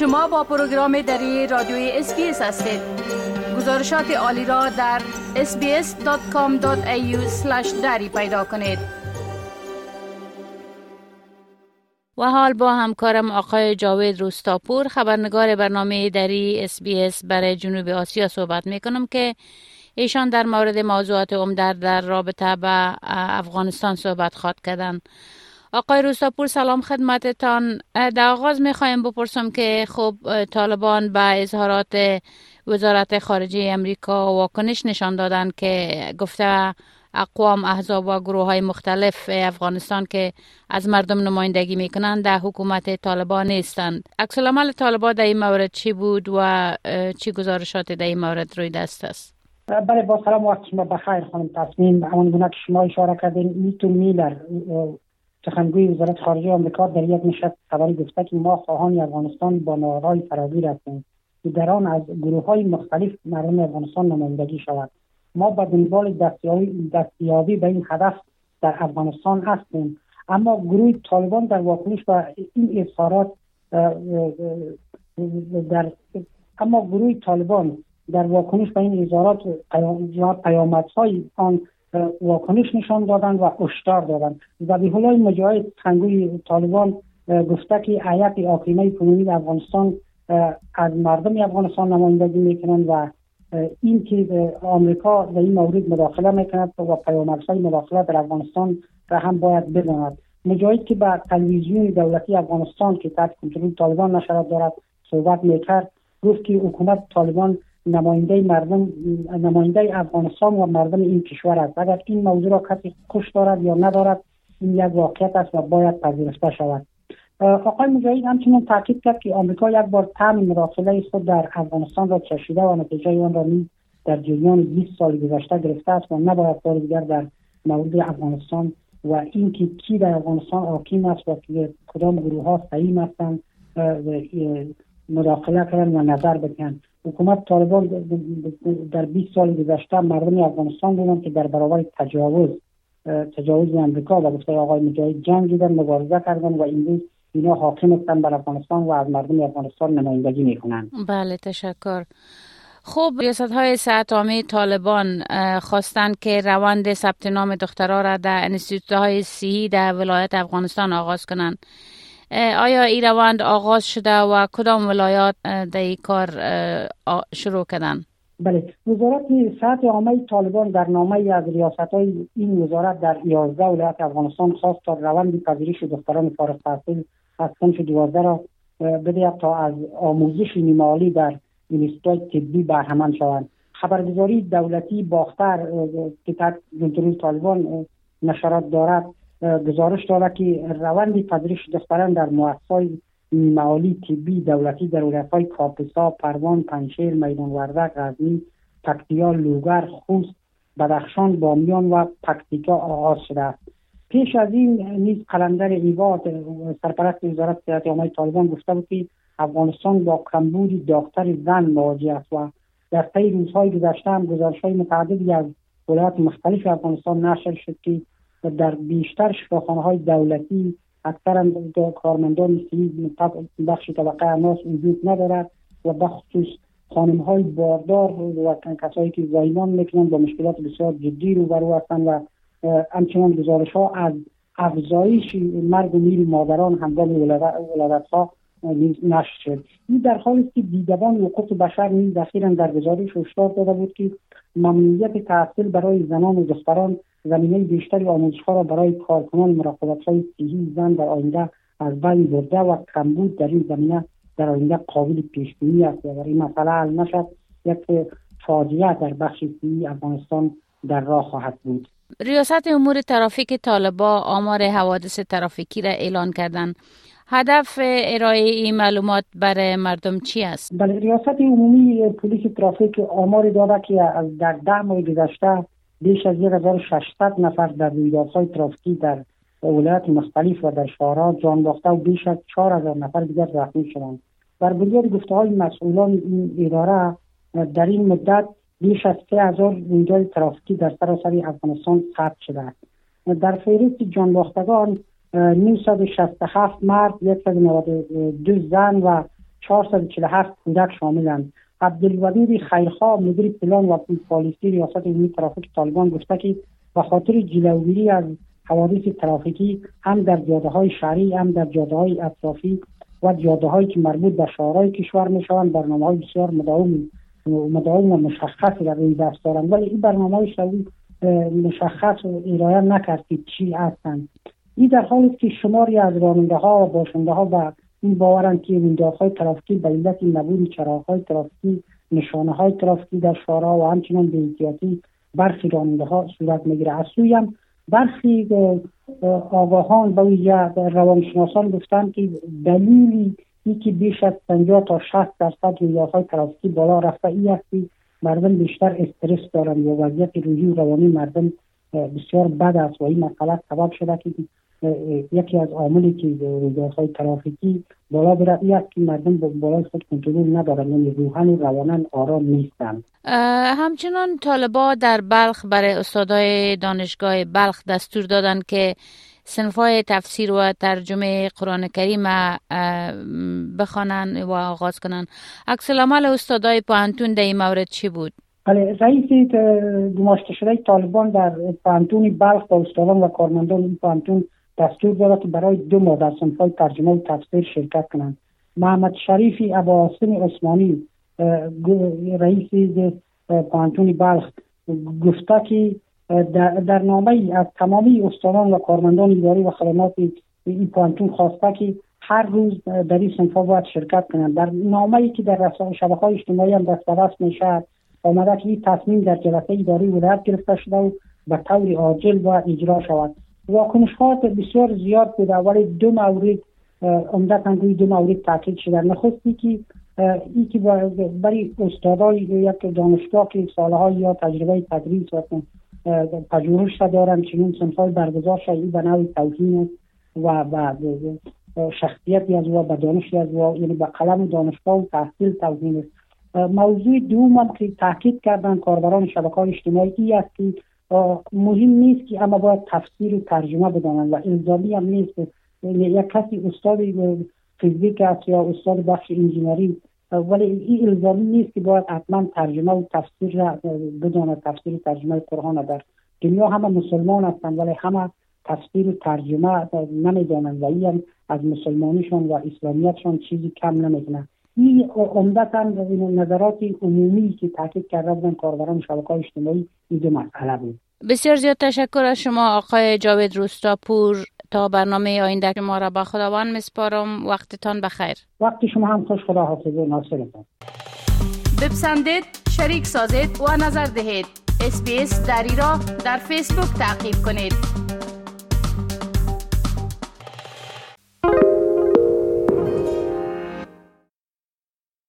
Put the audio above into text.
شما با پروگرام دری رادیوی SBS هستید. گزارشات عالی را در sbs.com.au دری پیدا کنید. و حال با همکارم آقای جاوید روستاپور خبرنگار برنامه دری SBS برای جنوب آسیا صحبت می کنم که ایشان در مورد موضوعات عمده در رابطه به افغانستان صحبت خواد کردن آقای روستاپور سلام خدمتتان. در آغاز می‌خوایم بپرسم که خب طالبان به اظهارات وزارت خارجه امریکا واکنش نشان دادن که گفته اقوام احزاب و گروه های مختلف افغانستان که از مردم نمایندگی می‌کنند در حکومت طالبان نیستند. عکس العمل طالبان در این مورد چی بود و چی گزارشات در این مورد روی دست است؟ بله با سلام وقت شما بخیر خانم تصمیم. همون گونه که شما اشاره کردین میتو میلر سخنگوی وزارت خارجه آمریکا در یک نشست خبری گفته که ما خواهان افغانستان با نهادهای فراگیر هستیم. که در آن از گروه های مختلف مردم افغانستان نمایندگی شود ما به دنبال دستیابی به این هدف در افغانستان هستیم. اما گروه طالبان در واکنش و این اظهارات در اما گروه طالبان در واکنش به این اظهارات پیامدهای آن واکنش نشان دادن و اشتار دادن. ذبیح الله مجاهد سخنگوی طالبان گفته که ایت آقیمه کنونی افغانستان از مردم افغانستان نمایندگی می‌کنند و این که آمریکا در این مورد مداخله می‌کند و پیامدهای مداخله در افغانستان را هم باید بداند. مجاهد که به تلویزیون دولتی افغانستان که تحت کنترل طالبان نشرت دارد صحبت می‌کرد گفت که حکومت طالبان نماینده مردم نماینده افغانستان و مردم این کشور است. اگر این موضوع را کسی کش دارد یا ندارد این یک واقعیت است و باید پذیرفته شود. آقای مجاهد همچنین تاکید کرد که آمریکا یک بار تم مداخله خود در افغانستان را چشیده و نتیجه آن را نیز در جریان 20 سال گذشته گرفته است و نباید بار دیگر در مورد افغانستان و اینکه کی در افغانستان حاکم است و کدام گروه ها صحیح هستند مداخله کردن و نظر بکنند حکومت طالبان در 20 سال گذشته مردم افغانستان بودند که در برابر تجاوز تجاوز امریکا و گفته آقای مجاهد جنگ دیدن مبارزه کردن و این اینا حاکم هستن بر افغانستان و از مردم افغانستان نمایندگی می‌کنن. بله تشکر. خوب ریاست های ساعت طالبان خواستند که روند ثبت نام دخترها را در انستیتوت های سی در ولایت افغانستان آغاز کنند. آیا این روند آغاز شده و کدام ولایات در این کار شروع کردن؟ بله. وزارت صحت عامه طالبان در نامه از ریاست های این وزارت در 11 ولایت افغانستان خواست تا روند پذیرش دختران فارغ التحصیل از سنف 12 را بده تا از آموزش نیمالی در اینستیتوت طبی بهرهمند شوند. خبرگزاری دولتی باختر که تحت طالبان نشرات دارد. گزارش داده که روند پذیرش دختران در مؤسسات معالی طبی دولتی در ولایت‌های کاپیسا، پروان، پنشیر، میدان وردک، غزنی، پکتیا، لوگر، خوست، بدخشان، بامیان و پکتیکا آغاز شده است. پیش از این نیز قلندر ایواد سرپرست وزارت صحت عامه طالبان گفته بود که افغانستان با کمبود داکتر زن مواجه است و در طی روزهای گذشته هم گزارش های متعددی از ولایات مختلف افغانستان نشر شد که در بیشتر شفاخانه های دولتی اکثرا کارمندان سیز بخش طبقه اناس وجود ندارد و بخصوص خانم های باردار و کسایی که زایمان می‌کنن با مشکلات بسیار جدی رو برو هستند و همچنان گزارش ها از افزایش مرگ و میل مادران هنگام ولادت ها نشر شد. این در حالی است که دیدبان حقوق بشر نیز اخیرا در گزارش هشدار داده بود که ممنوعیت تحصیل برای زنان و دختران زمینه بیشتری آموزش را برای کارکنان مراقبت های صحی زن در آینده از بین برده و کمبود در این زمینه در آینده قابل پیش بینی است. و این مسئله حل نشد. یک فاجعه در بخش صحی افغانستان در راه خواهد بود. ریاست امور ترافیک طالبا آمار حوادث ترافیکی را اعلان کردند. هدف ارائه این معلومات برای مردم چی است؟ بله ریاست عمومی پلیس ترافیک آمار داده که از در ده ماه گذشته بیش از 1600 نفر در رویدادهای ترافیکی در ولایت مختلف و در شهرها جان باخته و بیش از 4000 نفر دیگر زخمی شدند. بر بنیاد گفته های مسئولان این اداره در این مدت بیش از 3000 رویداد ترافیکی در سراسر افغانستان ثبت شده است. در فهرست جان باختگان 967 مرد 192 زن و 447 کودک شاملند. عبدالودود خیرخواه مدیر پلان و پالیسی ریاست عمومی ترافیک طالبان گفته که به خاطر جلوگیری از حوادث ترافیکی هم در جاده های شهری هم در جاده های اطرافی و جاده هایی که مربوط به شهرهای کشور می شوند برنامه های بسیار مداوم مداوم و مشخص در روی دست دارند. ولی این برنامه های مشخص ارائه نکرد که چی هستند. این در حالی که شماری از راننده ها و باشنده ها به این باورند که رویدادهای های ترافیکی به علت نبود چراغ های ترافیکی نشانه های ترافیکی در شهرها و همچنان به احتیاطی برخی راننده ها صورت می‌گیره. از سوی هم برخی آگاهان و روانشناسان گفتند که دلیلی ای که بیش از 50 تا 60 درصد رویدادهای ترافیکی بالا رفته ای است مردم بیشتر استرس دارند یا وضعیت روحی و روانی مردم بسیار بد است و این مسئله سبب شده که یکی از عاملی که رویدادهای ترافیکی بالا بره است که مردم با بالای خود کنترل ندارند یعنی روحن و روانن آرام نیستند همچنان طالبا در بلخ برای استادای دانشگاه بلخ دستور دادند که سنفای تفسیر و ترجمه قرآن کریم بخوانن و آغاز کنن عکس العمل استادای پانتون در این مورد چی بود؟ بله رئیس گماشته شده طالبان در پانتون بلخ با استادان و کارمندان پانتون دستور داده که برای دو ماه در ترجمه و تفسیر شرکت کنند. محمد شریفی ابا عثمانی رئیس پانتون بلخ گفته که در, نامه از تمامی استادان و کارمندان اداری و خدمات این پانتون خواسته که هر روز در این سنفا باید شرکت کنند. در نامه ای که در شبکه های اجتماعی هم دست دست میشه آمده که این تصمیم در جلسه اداری ولایت گرفته شده و به طور عاجل و اجرا شود. واکنش ها بسیار زیاد بوده. ولی دو مورد عمدتا روی دو مورد تاکید شده. نخستی که ای که برای استادای یک دانشگاه که سالها یا تجربه تدریس و پژوهش دارن چنین سنفای برگزار شده. به نوع توهین و به شخصیتی از و به دانشی از و یعنی به قلم دانشگاه و تحصیل توهین است. موضوع دوم که تاکید کردن کاربران شبکه های اجتماعی است که مهم نیست که اما باید تفسیر و ترجمه بدانند و الزامی هم نیست. یعنی یک کسی استاد فیزیک است یا استاد بخش انجینری ولی این الزامی نیست که باید حتما ترجمه و تفسیر را بداند تفسیر ترجمه قرآن در دنیا همه مسلمان هستند ولی همه تفسیر و ترجمه نمی‌دانند. و این از مسلمانیشون و اسلامیتشون چیزی کم نمی‌دونن این عمدتا نظرات عمومی که تاکید کرده بودن کاربران شبکه اجتماعی این دو مسئله بود. بسیار زیاد تشکر از شما آقای جاوید روستاپور تا برنامه آینده شما را به خداوند مسپارم وقتتان بخیر. وقتی شما هم خوش خدا حافظ ناصرتان. بپسندید شریک سازید و نظر دهید. اسپیس دری را در فیسبوک تعقیب کنید.